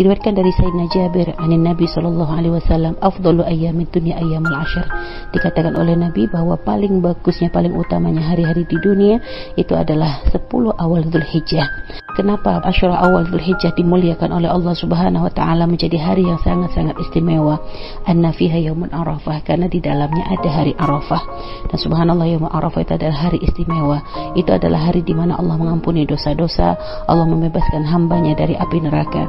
Diriwayatkan dari Sayyidina Jabir anin Nabi sallallahu alaihi wasallam, "Afdalu ayyamid dunya ayyamul ashar." Dikatakan oleh Nabi bahwa paling bagusnya, paling utamanya hari-hari di dunia itu adalah 10 awal Dzulhijjah. Kenapa Asyura awal Dzulhijjah dimuliakan oleh Allah Subhanahu wa taala menjadi hari yang sangat-sangat istimewa? Anna fiha yaumun Arafah karena di dalamnya ada hari Arafah. Dan subhanallah yaum Arafah itu adalah hari istimewa. Itu adalah hari di mana Allah mengampuni dosa-dosa, Allah membebaskan hambanya dari api neraka.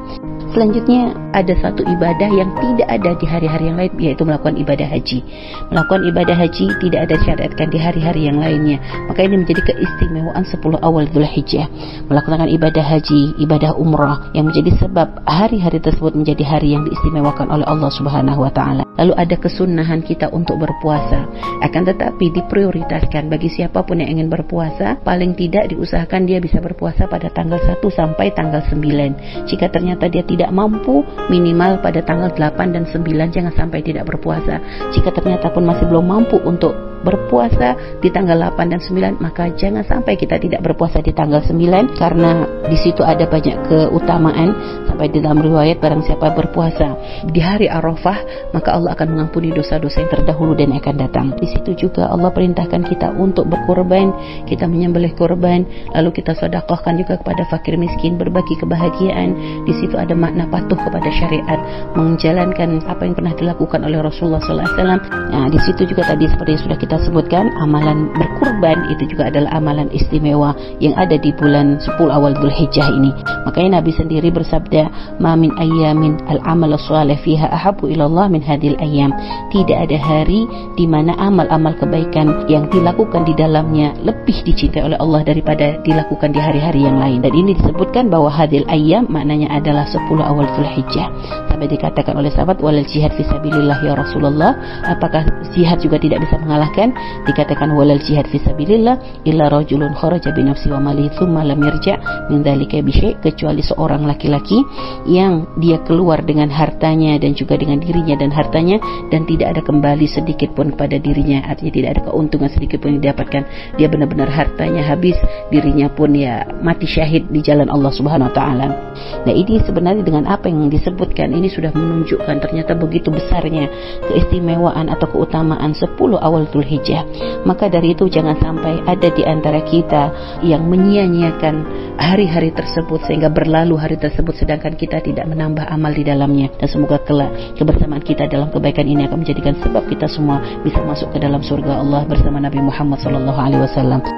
Selanjutnya ada satu ibadah yang tidak ada di hari-hari yang lain yaitu melakukan ibadah haji. Melakukan ibadah haji tidak ada syariatkan di hari-hari yang lainnya. Maka ini menjadi keistimewaan 10 awal Dzulhijjah. Melakukan ibadah haji, ibadah umrah yang menjadi sebab hari-hari tersebut menjadi hari yang diistimewakan oleh Allah Subhanahu wa taala. Lalu ada kesunahan kita untuk berpuasa. Akan tetapi diprioritaskan bagi siapa pun yang ingin berpuasa, paling tidak diusahakan dia bisa berpuasa pada tanggal 1 sampai tanggal 9. Jika ternyata dia tidak mampu minimal pada tanggal 8 dan 9 jangan sampai tidak berpuasa. Jika ternyata pun masih belum mampu untuk berpuasa di tanggal 8 dan 9 maka jangan sampai kita tidak berpuasa di tanggal 9 karena di situ ada banyak keutamaan sampai di dalam riwayat barang siapa berpuasa di hari Arafah maka Allah akan mengampuni dosa-dosa yang terdahulu dan akan datang. Di situ juga Allah perintahkan kita untuk berkorban, kita menyembelih korban, lalu kita sedekahkan juga kepada fakir miskin, berbagi kebahagiaan. Di situ ada makna patuh kepada syariat, menjalankan apa yang pernah dilakukan oleh Rasulullah SAW. Nah, di situ juga tadi seperti yang sudah kita kita sebutkan amalan berkurban itu juga adalah amalan istimewa yang ada di bulan 10 awal Dzulhijjah ini. Makanya Nabi sendiri bersabda, "Ma min ayyamin al-amal salih fiha ahabu ilallah min hadil ayyam." Tidak ada hari di mana amal-amal kebaikan yang dilakukan di dalamnya lebih dicintai oleh Allah daripada dilakukan di hari-hari yang lain. Dan ini disebutkan bahwa hadil ayyam maknanya adalah 10 awal Dzulhijjah. Sampai dikatakan oleh sahabat walal jihad fisabilillah ya Rasulullah, apakah jihad juga tidak bisa mengalahkan dikatakan walal jihad fisabilillah illa rajulun kharaja bi nafsi wa malihi thumma lam yarja min dzalika bi kecuali seorang laki-laki yang dia keluar dengan hartanya dan juga dengan dirinya dan hartanya dan tidak ada kembali sedikit pun kepada dirinya. Artinya tidak ada keuntungan sedikit pun yang didapatkan. Dia benar-benar hartanya habis dirinya pun ya mati syahid di jalan Allah Subhanahu wa taala. Nah ini sebenarnya dengan apa yang disebutkan? Ini sudah menunjukkan ternyata begitu besarnya keistimewaan atau keutamaan 10 awal Dzulhijjah. Maka dari itu jangan sampai ada di antara kita yang menyia-nyiakan hari-hari tersebut sehingga berlalu hari tersebut sedangkan kita tidak menambah amal di dalamnya. Dan semoga kelak kebersamaan kita dalam kebaikan ini akan menjadikan sebab kita semua bisa masuk ke dalam surga Allah bersama Nabi Muhammad sallallahu alaihi wasallam.